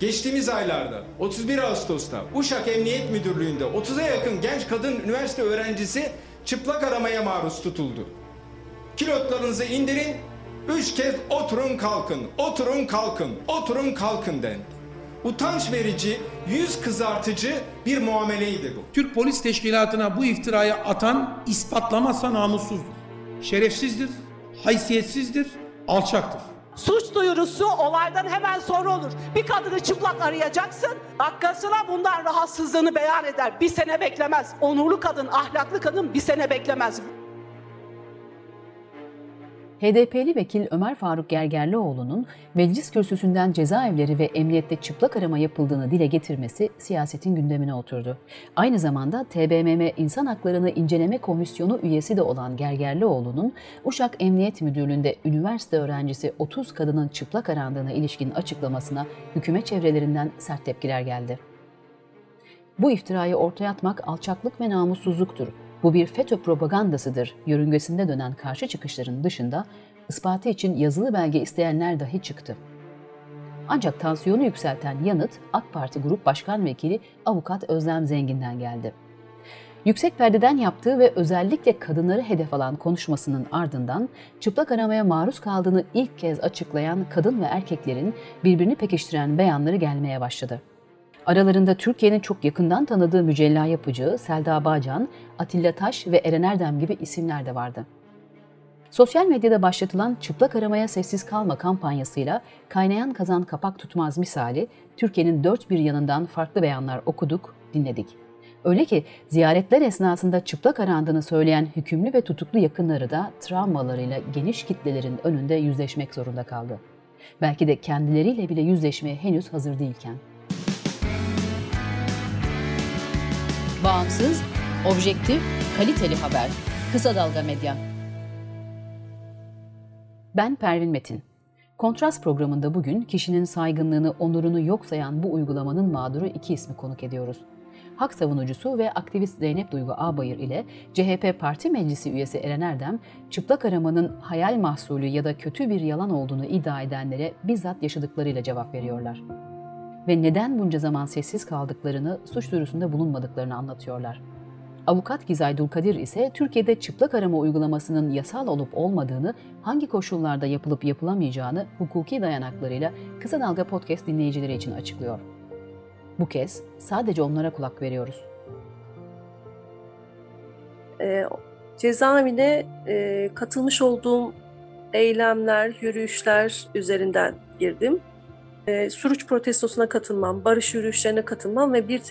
Geçtiğimiz aylarda 31 Ağustos'ta Uşak Emniyet Müdürlüğü'nde 30'a yakın genç kadın üniversite öğrencisi çıplak aramaya maruz tutuldu. Kilotlarınızı indirin, üç kez oturun kalkın, oturun kalkın, oturun kalkın dendi. Utanç verici, yüz kızartıcı bir muameleydi bu. Türk Polis Teşkilatı'na bu iftirayı atan ispatlamazsa namussuzdur. Şerefsizdir, haysiyetsizdir, alçaktır. Suç duyurusu olaydan hemen sonra olur. Bir kadını çıplak arayacaksın. Dakikasına bundan rahatsızlığını beyan eder. Bir sene beklemez. Onurlu kadın, ahlaklı kadın bir sene beklemez. HDP'li vekil Ömer Faruk Gergerlioğlu'nun meclis kürsüsünden cezaevleri ve emniyette çıplak arama yapıldığını dile getirmesi siyasetin gündemine oturdu. Aynı zamanda TBMM İnsan Haklarını İnceleme Komisyonu üyesi de olan Gergerlioğlu'nun Uşak Emniyet Müdürlüğü'nde üniversite öğrencisi 30 kadının çıplak arandığına ilişkin açıklamasına hükümet çevrelerinden sert tepkiler geldi. Bu iftirayı ortaya atmak alçaklık ve namussuzluktur. Bu bir FETÖ propagandasıdır. Yörüngesinde dönen karşı çıkışların dışında ispatı için yazılı belge isteyenler dahi çıktı. Ancak tansiyonu yükselten yanıt AK Parti Grup Başkan Vekili Avukat Özlem Zengin'den geldi. Yüksek perdeden yaptığı ve özellikle kadınları hedef alan konuşmasının ardından çıplak aramaya maruz kaldığını ilk kez açıklayan kadın ve erkeklerin birbirini pekiştiren beyanları gelmeye başladı. Aralarında Türkiye'nin çok yakından tanıdığı mücella yapıcı Selda Bağcan, Atilla Taş ve Eren Erdem gibi isimler de vardı. Sosyal medyada başlatılan çıplak aramaya sessiz kalma kampanyasıyla kaynayan kazan kapak tutmaz misali Türkiye'nin dört bir yanından farklı beyanlar okuduk, dinledik. Öyle ki ziyaretler esnasında çıplak arandığını söyleyen hükümlü ve tutuklu yakınları da travmalarıyla geniş kitlelerin önünde yüzleşmek zorunda kaldı. Belki de kendileriyle bile yüzleşmeye henüz hazır değilken. Bağımsız, objektif, kaliteli haber. Kısa Dalga Medya. Ben Pervin Metin. Kontrast programında bugün kişinin saygınlığını, onurunu yok sayan bu uygulamanın mağduru iki ismi konuk ediyoruz. Hak savunucusu ve aktivist Zeynep Duygu Ağbayır ile CHP Parti Meclisi üyesi Eren Erdem, çıplak aramanın hayal mahsulü ya da kötü bir yalan olduğunu iddia edenlere bizzat yaşadıklarıyla cevap veriyorlar ve neden bunca zaman sessiz kaldıklarını, suç duyurusunda bulunmadıklarını anlatıyorlar. Avukat Gizay Dulkadir ise Türkiye'de çıplak arama uygulamasının yasal olup olmadığını, hangi koşullarda yapılıp yapılamayacağını hukuki dayanaklarıyla Kısa Dalga Podcast dinleyicileri için açıklıyor. Bu kez sadece onlara kulak veriyoruz. E, cezaevine e, katılmış olduğum eylemler, yürüyüşler üzerinden girdim e, Suruç protestosuna katılmam, barış yürüyüşlerine katılmam ve bir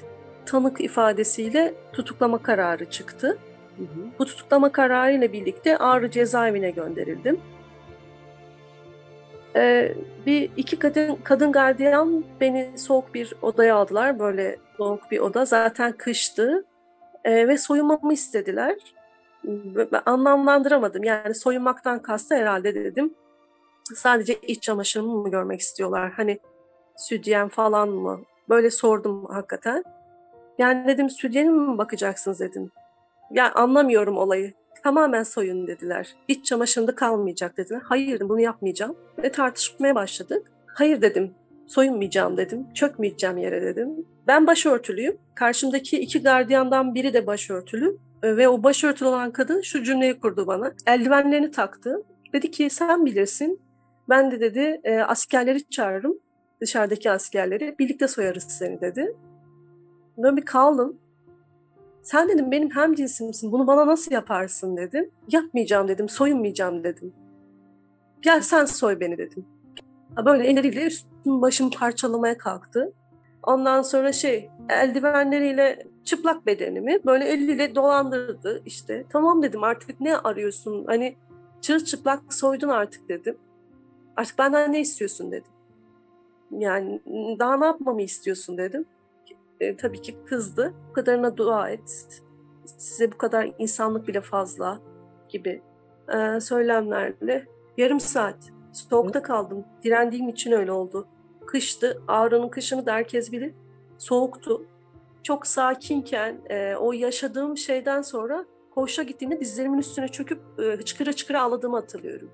tanık ifadesiyle tutuklama kararı çıktı. Hı hı. Bu tutuklama kararı ile birlikte Ağrı cezaevine gönderildim. Ee, bir iki kadın kadın gardiyan beni soğuk bir odaya aldılar. Böyle soğuk bir oda. Zaten kıştı. Ee, ve soyunmamı istediler. Ben anlamlandıramadım. Yani soyunmaktan kastı herhalde dedim sadece iç çamaşırımı mı görmek istiyorlar? Hani südyen falan mı? Böyle sordum hakikaten. Yani dedim südyene mi bakacaksınız dedim. Ya anlamıyorum olayı. Tamamen soyun dediler. İç çamaşırında kalmayacak dediler. Hayır bunu yapmayacağım. Ve tartışmaya başladık. Hayır dedim soyunmayacağım dedim. Çökmeyeceğim yere dedim. Ben başörtülüyüm. Karşımdaki iki gardiyandan biri de başörtülü. Ve o başörtülü olan kadın şu cümleyi kurdu bana. Eldivenlerini taktı. Dedi ki sen bilirsin ben de dedi e, askerleri çağırırım. Dışarıdaki askerleri. Birlikte soyarız seni dedi. Böyle bir kaldım. Sen dedim benim hem cinsimsin. Bunu bana nasıl yaparsın dedim. Yapmayacağım dedim. Soyunmayacağım dedim. Gel sen soy beni dedim. Böyle elleriyle üstüm başımı parçalamaya kalktı. Ondan sonra şey eldivenleriyle çıplak bedenimi böyle eliyle dolandırdı işte. Tamam dedim artık ne arıyorsun? Hani çırılçıplak soydun artık dedim. Artık benden ne istiyorsun dedim. Yani daha ne yapmamı istiyorsun dedim. E, tabii ki kızdı. Bu kadarına dua et. Size bu kadar insanlık bile fazla gibi e, söylemlerle yarım saat soğukta kaldım. Direndiğim için öyle oldu. Kıştı. Ağrı'nın kışını da herkes bilir. Soğuktu. Çok sakinken e, o yaşadığım şeyden sonra koğuşa gittiğimde dizlerimin üstüne çöküp e, hıçkıra hıçkıra ağladığımı hatırlıyorum.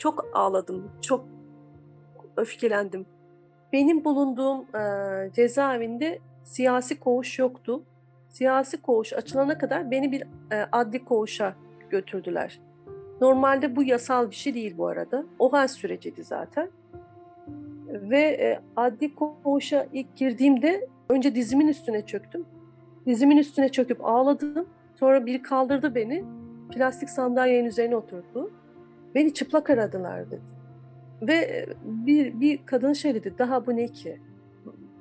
Çok ağladım, çok öfkelendim. Benim bulunduğum e, cezaevinde siyasi koğuş yoktu. Siyasi koğuş açılana kadar beni bir e, adli koğuşa götürdüler. Normalde bu yasal bir şey değil bu arada. OHAL süreciydi zaten. Ve e, adli koğuşa ilk girdiğimde önce dizimin üstüne çöktüm. Dizimin üstüne çöküp ağladım. Sonra biri kaldırdı beni. Plastik sandalyenin üzerine oturttu. Beni çıplak aradılar dedi. Ve e, bir, bir kadın şey dedi, daha bu ne ki?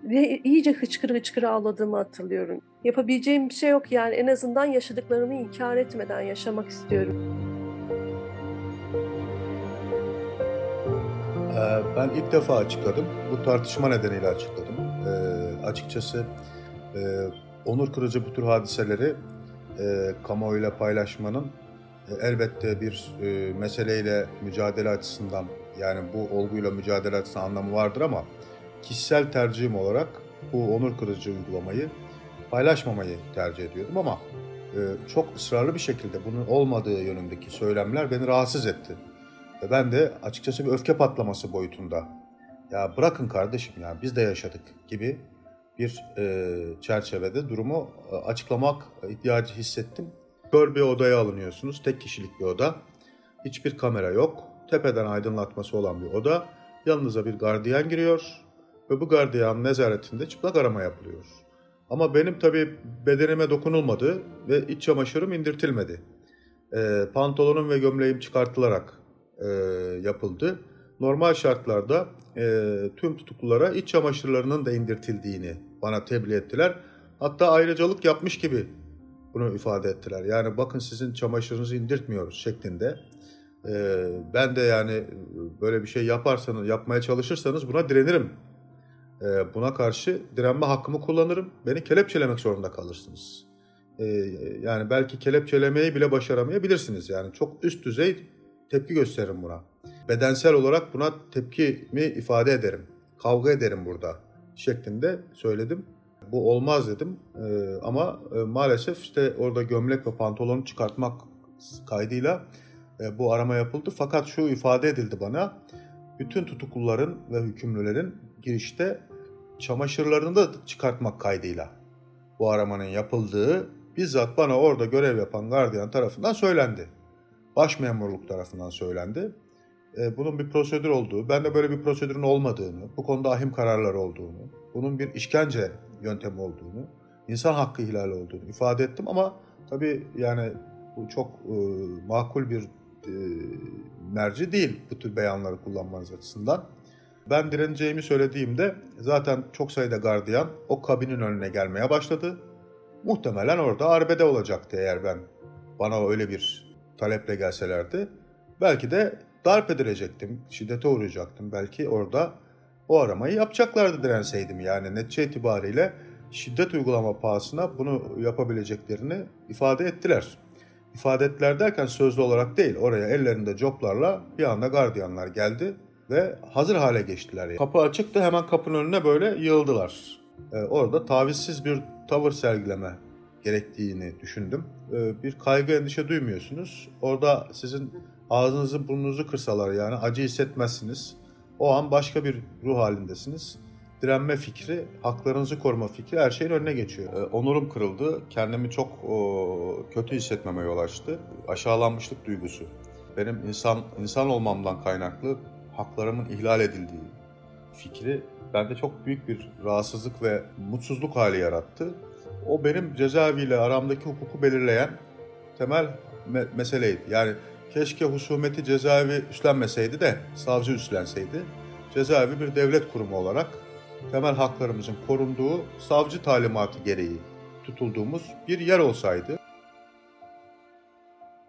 Ve iyice hıçkırı hıçkırı ağladığımı hatırlıyorum. Yapabileceğim bir şey yok yani en azından yaşadıklarımı inkar etmeden yaşamak istiyorum. Ee, Ben ilk defa açıkladım. Bu tartışma nedeniyle açıkladım. Ee, açıkçası e, onur kırıcı bu tür hadiseleri e, kamuoyuyla paylaşmanın e, elbette bir e, meseleyle mücadele açısından yani bu olguyla mücadele açısından anlamı vardır ama kişisel tercihim olarak bu onur kırıcı uygulamayı paylaşmamayı tercih ediyordum ama e, çok ısrarlı bir şekilde bunun olmadığı yönündeki söylemler beni rahatsız etti. Ve ben de açıkçası bir öfke patlaması boyutunda ya bırakın kardeşim ya biz de yaşadık gibi bir e, çerçevede durumu e, açıklamak ihtiyacı hissettim. Kör bir odaya alınıyorsunuz. Tek kişilik bir oda. Hiçbir kamera yok. Tepeden aydınlatması olan bir oda. Yanınıza bir gardiyan giriyor ve bu gardiyan nezaretinde çıplak arama yapılıyor. Ama benim tabii bedenime dokunulmadı ve iç çamaşırım indirtilmedi. E, pantolonum ve gömleğim çıkartılarak e, yapıldı. Normal şartlarda e, tüm tutuklulara iç çamaşırlarının da indirtildiğini bana tebliğ ettiler. Hatta ayrıcalık yapmış gibi bunu ifade ettiler. Yani bakın sizin çamaşırınızı indirtmiyoruz şeklinde. E, ben de yani böyle bir şey yaparsanız, yapmaya çalışırsanız buna direnirim. E, buna karşı direnme hakkımı kullanırım. Beni kelepçelemek zorunda kalırsınız. E, yani belki kelepçelemeyi bile başaramayabilirsiniz. Yani çok üst düzey tepki gösteririm buna. Bedensel olarak buna tepkimi ifade ederim. Kavga ederim burada şeklinde söyledim. Bu olmaz dedim Ee, ama e, maalesef işte orada gömlek ve pantolonu çıkartmak kaydıyla e, bu arama yapıldı. Fakat şu ifade edildi bana, bütün tutukluların ve hükümlülerin girişte çamaşırlarını da çıkartmak kaydıyla bu aramanın yapıldığı bizzat bana orada görev yapan gardiyan tarafından söylendi başmemurluk tarafından söylendi. E, bunun bir prosedür olduğu, ben de böyle bir prosedürün olmadığını, bu konuda ahim kararları olduğunu, bunun bir işkence yöntemi olduğunu, insan hakkı ihlali olduğunu ifade ettim ama tabii yani bu çok e, makul bir e, merci değil bu tür beyanları kullanmanız açısından. Ben direneceğimi söylediğimde zaten çok sayıda gardiyan o kabinin önüne gelmeye başladı. Muhtemelen orada arbede olacaktı eğer ben bana öyle bir taleple gelselerdi belki de darp edilecektim, şiddete uğrayacaktım. Belki orada o aramayı yapacaklardı direnseydim. Yani netice itibariyle şiddet uygulama pahasına bunu yapabileceklerini ifade ettiler. İfade ettiler derken sözlü olarak değil, oraya ellerinde coplarla bir anda gardiyanlar geldi ve hazır hale geçtiler. Kapı açıktı, hemen kapının önüne böyle yığıldılar. Ee, orada tavizsiz bir tavır sergileme gerektiğini düşündüm. Ee, bir kaygı endişe duymuyorsunuz. Orada sizin ağzınızı burnunuzu kırsalar yani acı hissetmezsiniz. O an başka bir ruh halindesiniz. Direnme fikri, haklarınızı koruma fikri her şeyin önüne geçiyor. Ee, onurum kırıldı. Kendimi çok o, kötü hissetmeme yol açtı. Aşağılanmışlık duygusu. Benim insan insan olmamdan kaynaklı haklarımın ihlal edildiği fikri bende çok büyük bir rahatsızlık ve mutsuzluk hali yarattı. O benim cezaeviyle aramdaki hukuku belirleyen temel me- meseleydi. Yani keşke husumeti cezaevi üstlenmeseydi de savcı üstlenseydi. Cezaevi bir devlet kurumu olarak temel haklarımızın korunduğu savcı talimatı gereği tutulduğumuz bir yer olsaydı.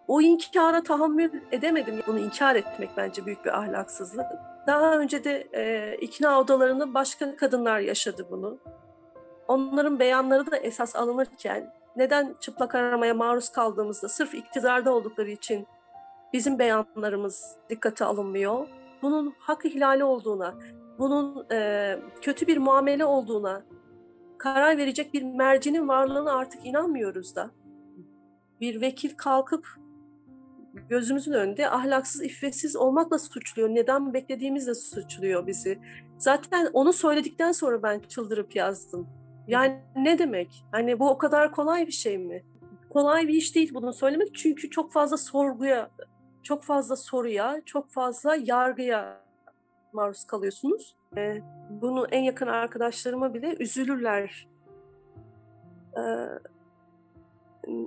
O inkara tahammül edemedim. Bunu inkar etmek bence büyük bir ahlaksızlık. Daha önce de e, ikna odalarında başka kadınlar yaşadı bunu. Onların beyanları da esas alınırken neden çıplak aramaya maruz kaldığımızda sırf iktidarda oldukları için bizim beyanlarımız dikkate alınmıyor. Bunun hak ihlali olduğuna, bunun e, kötü bir muamele olduğuna karar verecek bir mercinin varlığına artık inanmıyoruz da. Bir vekil kalkıp gözümüzün önünde ahlaksız, iffetsiz olmakla suçluyor. Neden beklediğimizle suçluyor bizi. Zaten onu söyledikten sonra ben çıldırıp yazdım. Yani ne demek? Hani bu o kadar kolay bir şey mi? Kolay bir iş değil bunu söylemek çünkü çok fazla sorguya, çok fazla soruya, çok fazla yargıya maruz kalıyorsunuz. Ee, bunu en yakın arkadaşlarıma bile üzülürler. Ee,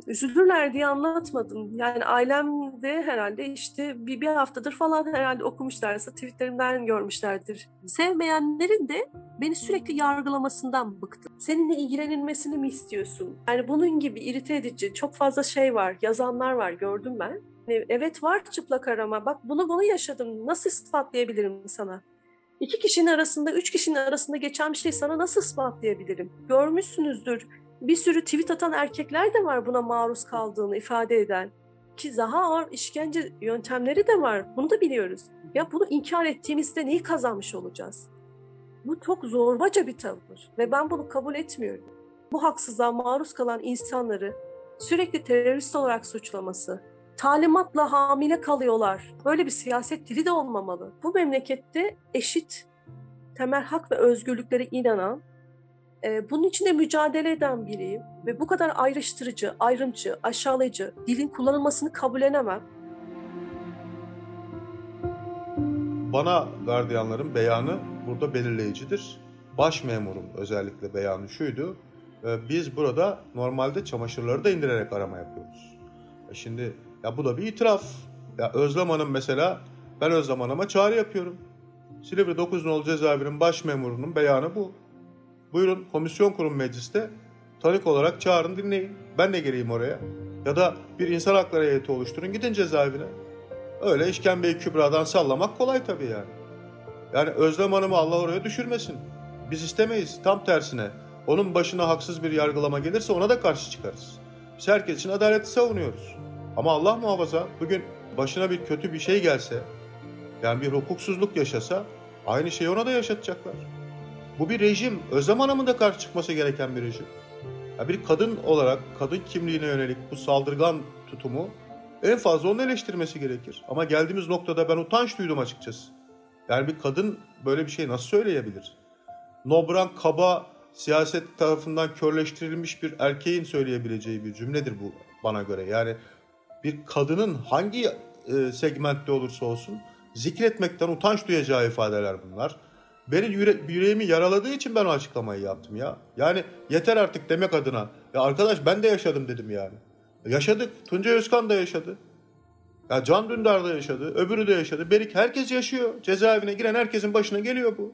üzülürler diye anlatmadım. Yani ailem de herhalde işte bir, bir haftadır falan herhalde okumuşlarsa tweetlerimden görmüşlerdir. Sevmeyenlerin de beni sürekli yargılamasından bıktım. Seninle ilgilenilmesini mi istiyorsun? Yani bunun gibi irite edici çok fazla şey var, yazanlar var gördüm ben. Hani evet var çıplak arama. Bak bunu bunu yaşadım. Nasıl ispatlayabilirim sana? İki kişinin arasında, üç kişinin arasında geçen bir şey sana nasıl ispatlayabilirim? Görmüşsünüzdür bir sürü tweet atan erkekler de var buna maruz kaldığını ifade eden. Ki daha ağır işkence yöntemleri de var. Bunu da biliyoruz. Ya bunu inkar ettiğimizde neyi kazanmış olacağız? Bu çok zorbaca bir tavır ve ben bunu kabul etmiyorum. Bu haksızlığa maruz kalan insanları sürekli terörist olarak suçlaması, talimatla hamile kalıyorlar. Böyle bir siyaset dili de olmamalı. Bu memlekette eşit temel hak ve özgürlüklere inanan ee, bunun için de mücadele eden biriyim ve bu kadar ayrıştırıcı, ayrımcı, aşağılayıcı dilin kullanılmasını kabullenemem. Bana gardiyanların beyanı burada belirleyicidir. Baş memurum özellikle beyanı şuydu. Ee, biz burada normalde çamaşırları da indirerek arama yapıyoruz. E şimdi ya bu da bir itiraf. Ya Özlem Hanım mesela ben Özlem Hanım'a çağrı yapıyorum. Silivri 9 nolu cezaevinin baş memurunun beyanı bu. Buyurun komisyon kurum mecliste tanık olarak çağırın dinleyin. Ben de geleyim oraya. Ya da bir insan hakları heyeti oluşturun gidin cezaevine. Öyle işkembeyi kübradan sallamak kolay tabii yani. Yani Özlem Hanım'ı Allah oraya düşürmesin. Biz istemeyiz. Tam tersine. Onun başına haksız bir yargılama gelirse ona da karşı çıkarız. Biz herkes için adaleti savunuyoruz. Ama Allah muhafaza bugün başına bir kötü bir şey gelse, yani bir hukuksuzluk yaşasa aynı şeyi ona da yaşatacaklar. Bu bir rejim. Özlem Hanım'ın da karşı çıkması gereken bir rejim. Ya bir kadın olarak kadın kimliğine yönelik bu saldırgan tutumu en fazla onun eleştirmesi gerekir. Ama geldiğimiz noktada ben utanç duydum açıkçası. Yani bir kadın böyle bir şey nasıl söyleyebilir? Nobran kaba siyaset tarafından körleştirilmiş bir erkeğin söyleyebileceği bir cümledir bu bana göre. Yani bir kadının hangi e, segmentte olursa olsun zikretmekten utanç duyacağı ifadeler bunlar. Beni yüre, yüreğimi yaraladığı için ben o açıklamayı yaptım ya. Yani yeter artık demek adına. Ya arkadaş ben de yaşadım dedim yani. Yaşadık. Tunca Özkan da yaşadı. Ya Can Dündar da yaşadı. Öbürü de yaşadı. Berik herkes yaşıyor. Cezaevine giren herkesin başına geliyor bu.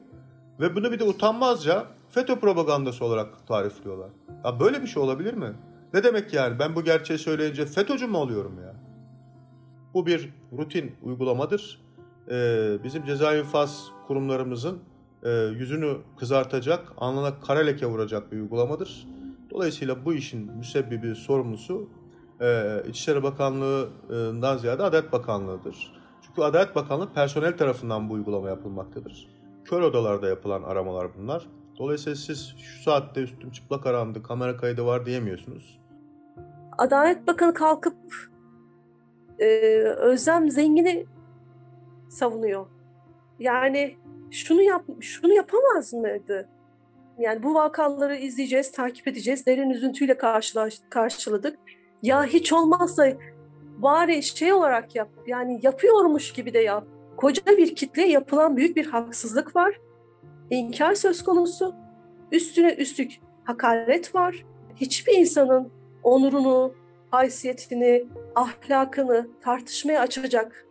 Ve bunu bir de utanmazca FETÖ propagandası olarak tarifliyorlar. Ya böyle bir şey olabilir mi? Ne demek yani? Ben bu gerçeği söyleyince FETÖ'cü mü oluyorum ya? Bu bir rutin uygulamadır. Ee, bizim ceza infaz kurumlarımızın e, yüzünü kızartacak, alnına kara leke vuracak bir uygulamadır. Dolayısıyla bu işin müsebbibi, sorumlusu e, İçişleri Bakanlığı'ndan ziyade Adalet Bakanlığı'dır. Çünkü Adalet Bakanlığı personel tarafından bu uygulama yapılmaktadır. Kör odalarda yapılan aramalar bunlar. Dolayısıyla siz şu saatte üstüm çıplak arandı, kamera kaydı var diyemiyorsunuz. Adalet Bakanı kalkıp e, Özlem Zengin'i savunuyor. Yani şunu yap şunu yapamaz mıydı? Yani bu vakaları izleyeceğiz, takip edeceğiz. Derin üzüntüyle karşılaş, karşıladık. Ya hiç olmazsa bari şey olarak yap. Yani yapıyormuş gibi de yap. Koca bir kitleye yapılan büyük bir haksızlık var. İnkar söz konusu. Üstüne üstlük hakaret var. Hiçbir insanın onurunu, haysiyetini, ahlakını tartışmaya açacak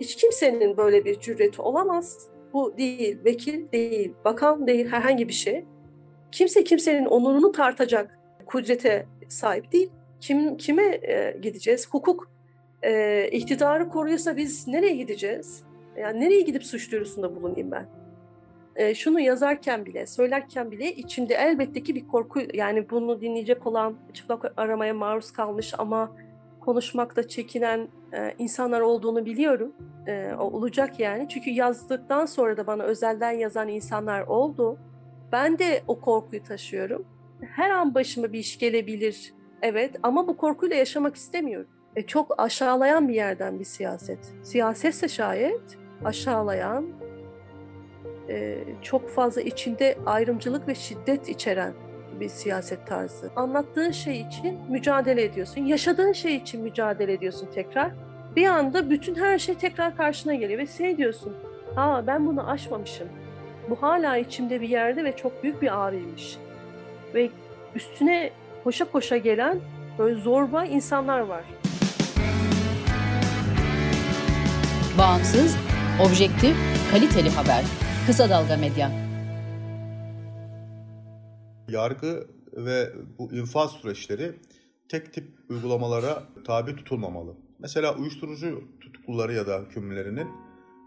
hiç kimsenin böyle bir cüreti olamaz. Bu değil, vekil değil, bakan değil, herhangi bir şey. Kimse kimsenin onurunu tartacak kudrete sahip değil. Kim kime e, gideceğiz? Hukuk e, iktidarı koruyorsa biz nereye gideceğiz? Yani nereye gidip suç duyurusunda bulunayım ben? E, şunu yazarken bile, söylerken bile içimde elbette ki bir korku, yani bunu dinleyecek olan çıplak aramaya maruz kalmış ama konuşmakta çekinen e, insanlar olduğunu biliyorum. E, olacak yani. Çünkü yazdıktan sonra da bana özelden yazan insanlar oldu. Ben de o korkuyu taşıyorum. Her an başıma bir iş gelebilir. Evet ama bu korkuyla yaşamak istemiyorum. E, çok aşağılayan bir yerden bir siyaset. Siyasetse şayet aşağılayan, çok fazla içinde ayrımcılık ve şiddet içeren bir siyaset tarzı. Anlattığın şey için mücadele ediyorsun. Yaşadığın şey için mücadele ediyorsun tekrar. Bir anda bütün her şey tekrar karşına geliyor ve şey diyorsun. Aa ben bunu aşmamışım. Bu hala içimde bir yerde ve çok büyük bir ağrıymış. Ve üstüne koşa koşa gelen böyle zorba insanlar var. Bağımsız, objektif, kaliteli haber. Kısa Dalga Medya. Yargı ve bu infaz süreçleri tek tip uygulamalara tabi tutulmamalı. Mesela uyuşturucu tutukluları ya da hükümlülerinin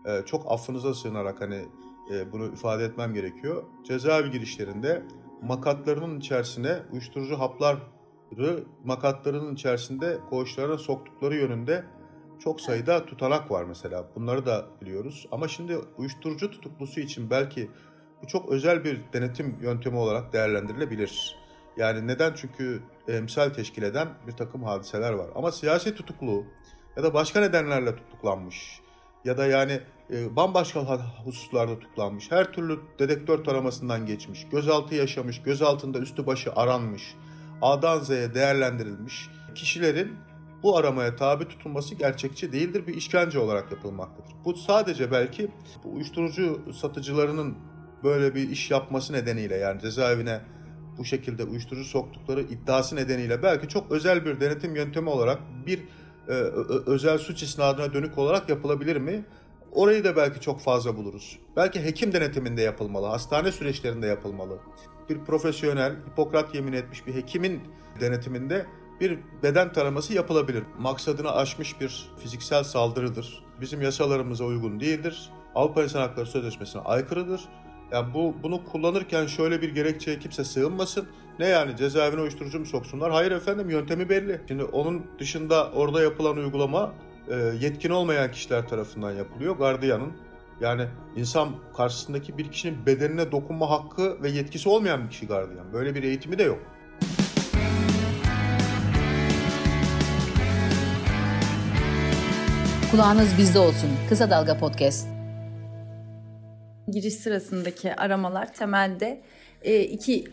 e, çok affınıza sığınarak hani e, bunu ifade etmem gerekiyor. Cezaevi girişlerinde makatlarının içerisine uyuşturucu hapları makatlarının içerisinde koğuşlarına soktukları yönünde çok sayıda tutanak var mesela. Bunları da biliyoruz. Ama şimdi uyuşturucu tutuklusu için belki bu çok özel bir denetim yöntemi olarak değerlendirilebilir. Yani neden? Çünkü emsal teşkil eden bir takım hadiseler var. Ama siyasi tutuklu ya da başka nedenlerle tutuklanmış ya da yani e, bambaşka hususlarda tutuklanmış, her türlü dedektör taramasından geçmiş, gözaltı yaşamış, gözaltında üstü başı aranmış, A'dan Z'ye değerlendirilmiş kişilerin bu aramaya tabi tutulması gerçekçi değildir, bir işkence olarak yapılmaktadır. Bu sadece belki bu uyuşturucu satıcılarının böyle bir iş yapması nedeniyle yani cezaevine bu şekilde uyuşturucu soktukları iddiası nedeniyle belki çok özel bir denetim yöntemi olarak bir e, özel suç isnadına dönük olarak yapılabilir mi? Orayı da belki çok fazla buluruz. Belki hekim denetiminde yapılmalı, hastane süreçlerinde yapılmalı. Bir profesyonel, Hipokrat yemin etmiş bir hekimin denetiminde bir beden taraması yapılabilir. Maksadını aşmış bir fiziksel saldırıdır. Bizim yasalarımıza uygun değildir. Avrupa İnsan Hakları Sözleşmesi'ne aykırıdır. Yani bu bunu kullanırken şöyle bir gerekçeye kimse sığınmasın. Ne yani cezaevine uyuşturucu mu soksunlar? Hayır efendim yöntemi belli. Şimdi onun dışında orada yapılan uygulama e, yetkin olmayan kişiler tarafından yapılıyor. Gardiyanın yani insan karşısındaki bir kişinin bedenine dokunma hakkı ve yetkisi olmayan bir kişi gardiyan. Böyle bir eğitimi de yok. Kulağınız bizde olsun. Kısa Dalga Podcast. Giriş sırasındaki aramalar temelde e, iki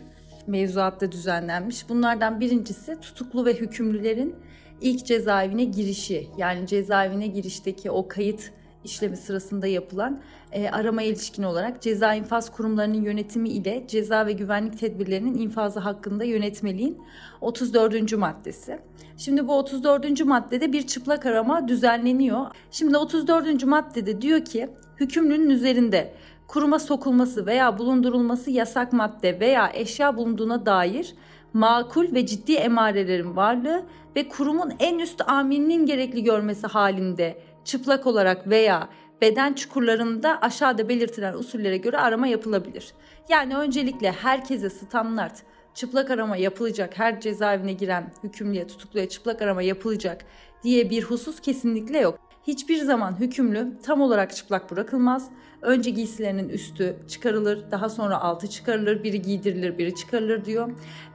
mevzuatta düzenlenmiş. Bunlardan birincisi tutuklu ve hükümlülerin ilk cezaevine girişi. Yani cezaevine girişteki o kayıt işlemi sırasında yapılan e, arama ilişkin olarak ceza infaz kurumlarının yönetimi ile ceza ve güvenlik tedbirlerinin infazı hakkında yönetmeliğin 34. maddesi. Şimdi bu 34. maddede bir çıplak arama düzenleniyor. Şimdi 34. maddede diyor ki hükümlünün üzerinde kuruma sokulması veya bulundurulması yasak madde veya eşya bulunduğuna dair makul ve ciddi emarelerin varlığı ve kurumun en üst amirinin gerekli görmesi halinde çıplak olarak veya beden çukurlarında aşağıda belirtilen usullere göre arama yapılabilir. Yani öncelikle herkese standart çıplak arama yapılacak, her cezaevine giren hükümlüye, tutukluya çıplak arama yapılacak diye bir husus kesinlikle yok. Hiçbir zaman hükümlü tam olarak çıplak bırakılmaz. Önce giysilerinin üstü çıkarılır, daha sonra altı çıkarılır, biri giydirilir, biri çıkarılır diyor.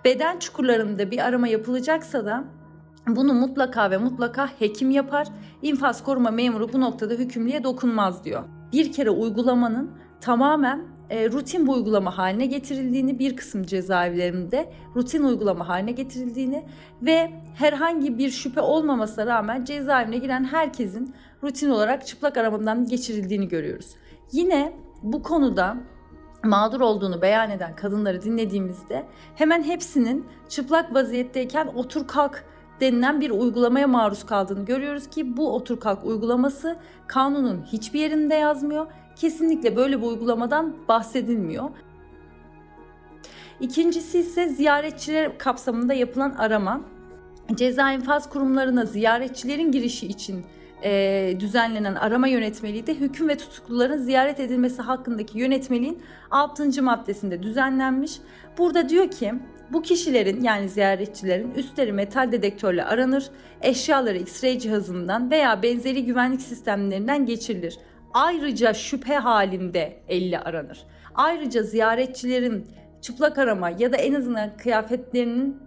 Beden çukurlarında bir arama yapılacaksa da bunu mutlaka ve mutlaka hekim yapar. İnfaz koruma memuru bu noktada hükümlüye dokunmaz diyor. Bir kere uygulamanın tamamen e, rutin bir uygulama haline getirildiğini, bir kısım cezaevlerinde rutin uygulama haline getirildiğini ve herhangi bir şüphe olmamasına rağmen cezaevine giren herkesin rutin olarak çıplak aramadan geçirildiğini görüyoruz. Yine bu konuda mağdur olduğunu beyan eden kadınları dinlediğimizde hemen hepsinin çıplak vaziyetteyken otur kalk denilen bir uygulamaya maruz kaldığını görüyoruz ki bu otur kalk uygulaması kanunun hiçbir yerinde yazmıyor. Kesinlikle böyle bir uygulamadan bahsedilmiyor. İkincisi ise ziyaretçiler kapsamında yapılan arama. Ceza infaz kurumlarına ziyaretçilerin girişi için e, düzenlenen arama yönetmeliği de hüküm ve tutukluların ziyaret edilmesi hakkındaki yönetmeliğin 6. maddesinde düzenlenmiş. Burada diyor ki bu kişilerin yani ziyaretçilerin üstleri metal dedektörle aranır, eşyaları X-ray cihazından veya benzeri güvenlik sistemlerinden geçirilir. Ayrıca şüphe halinde elle aranır. Ayrıca ziyaretçilerin çıplak arama ya da en azından kıyafetlerinin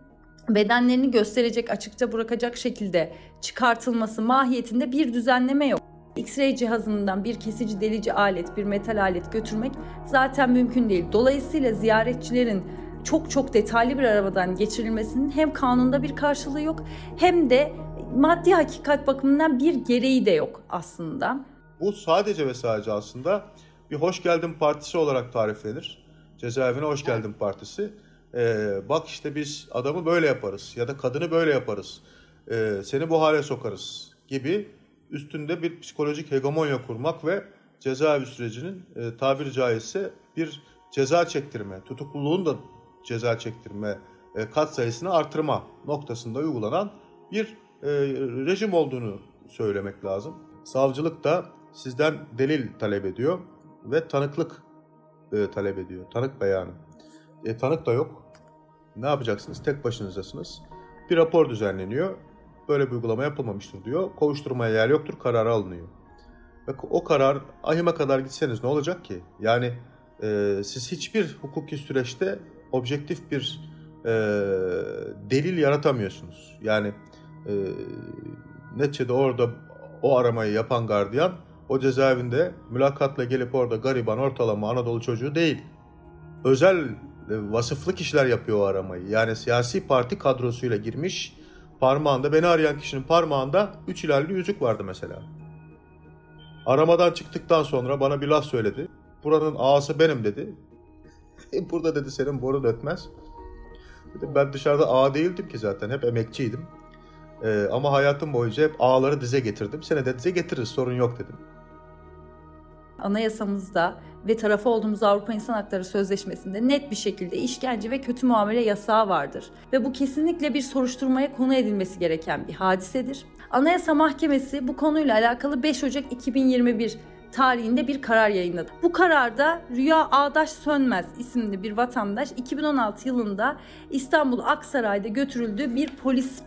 bedenlerini gösterecek, açıkça bırakacak şekilde çıkartılması mahiyetinde bir düzenleme yok. X-ray cihazından bir kesici delici alet, bir metal alet götürmek zaten mümkün değil. Dolayısıyla ziyaretçilerin çok çok detaylı bir arabadan geçirilmesinin hem kanunda bir karşılığı yok hem de maddi hakikat bakımından bir gereği de yok aslında. Bu sadece ve sadece aslında bir hoş geldin partisi olarak tariflenir. Cezaevine hoş geldin partisi. Ee, bak işte biz adamı böyle yaparız ya da kadını böyle yaparız. Ee, seni bu hale sokarız gibi üstünde bir psikolojik hegemonya kurmak ve cezaevi sürecinin e, tabiri caizse bir ceza çektirme, tutukluluğun da ceza çektirme e, kat sayısını artırma noktasında uygulanan bir e, rejim olduğunu söylemek lazım. Savcılık da sizden delil talep ediyor ve tanıklık e, talep ediyor. Tanık beyanı. E, tanık da yok. Ne yapacaksınız? Tek başınızdasınız. Bir rapor düzenleniyor. Böyle bir uygulama yapılmamıştır diyor. Kovuşturmaya yer yoktur. Kararı alınıyor. Ve o karar ahime kadar gitseniz ne olacak ki? Yani e, siz hiçbir hukuki süreçte objektif bir e, delil yaratamıyorsunuz. Yani e, neticede orada o aramayı yapan gardiyan o cezaevinde mülakatla gelip orada gariban ortalama Anadolu çocuğu değil. Özel e, vasıflı kişiler yapıyor o aramayı. Yani siyasi parti kadrosuyla girmiş parmağında beni arayan kişinin parmağında üç ilerli yüzük vardı mesela. Aramadan çıktıktan sonra bana bir laf söyledi. Buranın ağası benim dedi. Burada dedi senin borun ötmez. Dedim, ben dışarıda ağa değildim ki zaten. Hep emekçiydim. Ee, ama hayatım boyunca hep ağları dize getirdim. Sene de dize getiririz sorun yok dedim. Anayasamızda ve tarafı olduğumuz Avrupa İnsan Hakları Sözleşmesi'nde net bir şekilde işkence ve kötü muamele yasağı vardır. Ve bu kesinlikle bir soruşturmaya konu edilmesi gereken bir hadisedir. Anayasa Mahkemesi bu konuyla alakalı 5 Ocak 2021 tarihinde bir karar yayınladı. Bu kararda Rüya Ağdaş Sönmez isimli bir vatandaş 2016 yılında İstanbul Aksaray'da götürüldüğü bir polis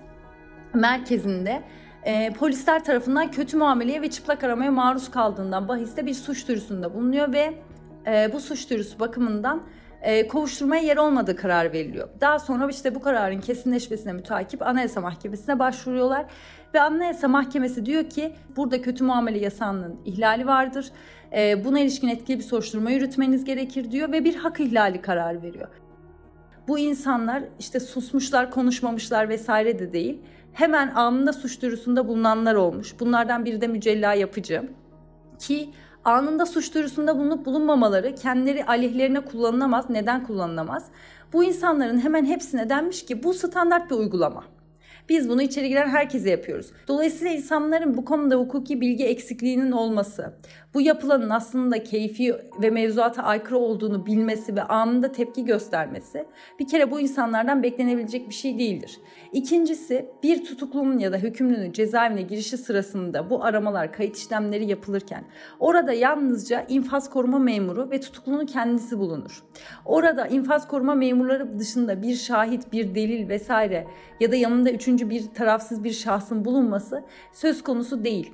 merkezinde e, polisler tarafından kötü muameleye ve çıplak aramaya maruz kaldığından bahiste bir suç duyurusunda bulunuyor ve e, bu suç duyurusu bakımından e, kovuşturmaya yer olmadığı karar veriliyor. Daha sonra işte bu kararın kesinleşmesine mütakip Anayasa Mahkemesi'ne başvuruyorlar ve Anayasa Mahkemesi diyor ki burada kötü muamele yasağının ihlali vardır. E, buna ilişkin etkili bir soruşturma yürütmeniz gerekir diyor ve bir hak ihlali kararı veriyor. Bu insanlar işte susmuşlar, konuşmamışlar vesaire de değil. Hemen anında suç duyurusunda bulunanlar olmuş. Bunlardan biri de mücella yapıcı. Ki anında suç duyurusunda bulunup bulunmamaları kendileri aleyhlerine kullanılamaz. Neden kullanılamaz? Bu insanların hemen hepsine denmiş ki bu standart bir uygulama. Biz bunu içeri giren herkese yapıyoruz. Dolayısıyla insanların bu konuda hukuki bilgi eksikliğinin olması, bu yapılanın aslında keyfi ve mevzuata aykırı olduğunu bilmesi ve anında tepki göstermesi bir kere bu insanlardan beklenebilecek bir şey değildir. İkincisi bir tutuklunun ya da hükümlünün cezaevine girişi sırasında bu aramalar, kayıt işlemleri yapılırken orada yalnızca infaz koruma memuru ve tutuklunun kendisi bulunur. Orada infaz koruma memurları dışında bir şahit, bir delil vesaire ya da yanında üçüncü bir tarafsız bir şahsın bulunması söz konusu değil.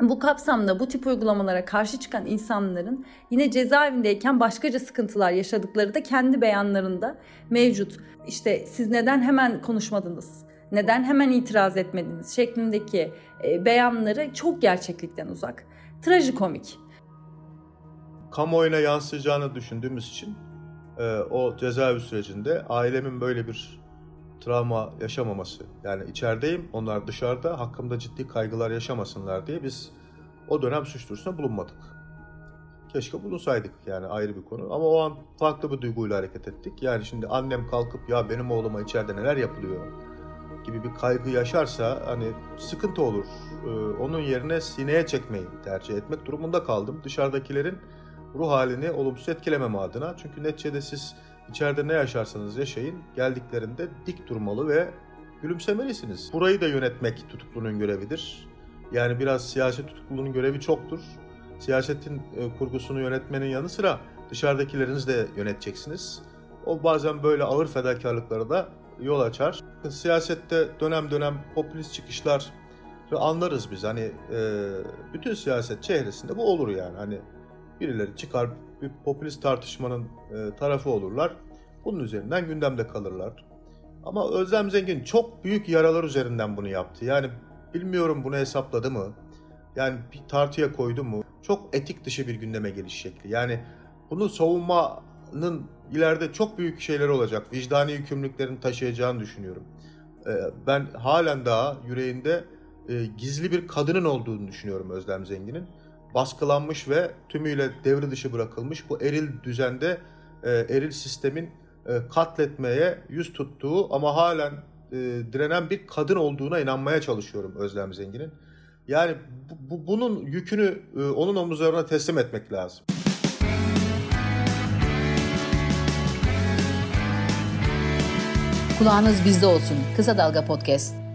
Bu kapsamda bu tip uygulamalara karşı çıkan insanların yine cezaevindeyken başkaca sıkıntılar yaşadıkları da kendi beyanlarında mevcut. İşte siz neden hemen konuşmadınız? Neden hemen itiraz etmediniz? şeklindeki e, beyanları çok gerçeklikten uzak. Trajikomik. Kamuoyuna yansıyacağını düşündüğümüz için e, o cezaevi sürecinde ailemin böyle bir travma yaşamaması. Yani içerideyim, onlar dışarıda, hakkımda ciddi kaygılar yaşamasınlar diye biz o dönem suç duyurusunda bulunmadık. Keşke bulunsaydık yani ayrı bir konu. Ama o an farklı bir duyguyla hareket ettik. Yani şimdi annem kalkıp ya benim oğluma içeride neler yapılıyor gibi bir kaygı yaşarsa hani sıkıntı olur. Ee, onun yerine sineye çekmeyi tercih etmek durumunda kaldım. Dışarıdakilerin ruh halini olumsuz etkilememe adına. Çünkü neticede siz İçeride ne yaşarsanız yaşayın, geldiklerinde dik durmalı ve gülümsemelisiniz. Burayı da yönetmek tutuklunun görevidir. Yani biraz siyaset tutuklunun görevi çoktur. Siyasetin e, kurgusunu yönetmenin yanı sıra dışarıdakilerinizi de yöneteceksiniz. O bazen böyle ağır fedakarlıklara da yol açar. Siyasette dönem dönem popülist çıkışlar anlarız biz. Hani e, bütün siyaset çehresinde bu olur yani. Hani birileri çıkar bir popülist tartışmanın e, tarafı olurlar. Bunun üzerinden gündemde kalırlar. Ama Özlem Zengin çok büyük yaralar üzerinden bunu yaptı. Yani bilmiyorum bunu hesapladı mı? Yani bir tartıya koydu mu çok etik dışı bir gündeme geliş şekli. Yani bunu savunmanın ileride çok büyük şeyler olacak. Vicdani yükümlülüklerini taşıyacağını düşünüyorum. Ee, ben halen daha yüreğinde e, gizli bir kadının olduğunu düşünüyorum Özlem Zengin'in. Baskılanmış ve tümüyle devre dışı bırakılmış bu eril düzende, e, eril sistemin e, katletmeye yüz tuttuğu ama halen direnen bir kadın olduğuna inanmaya çalışıyorum Özlem Zengin'in. Yani bu, bunun yükünü onun omuzlarına teslim etmek lazım. Kulağınız bizde olsun. Kısa Dalga Podcast.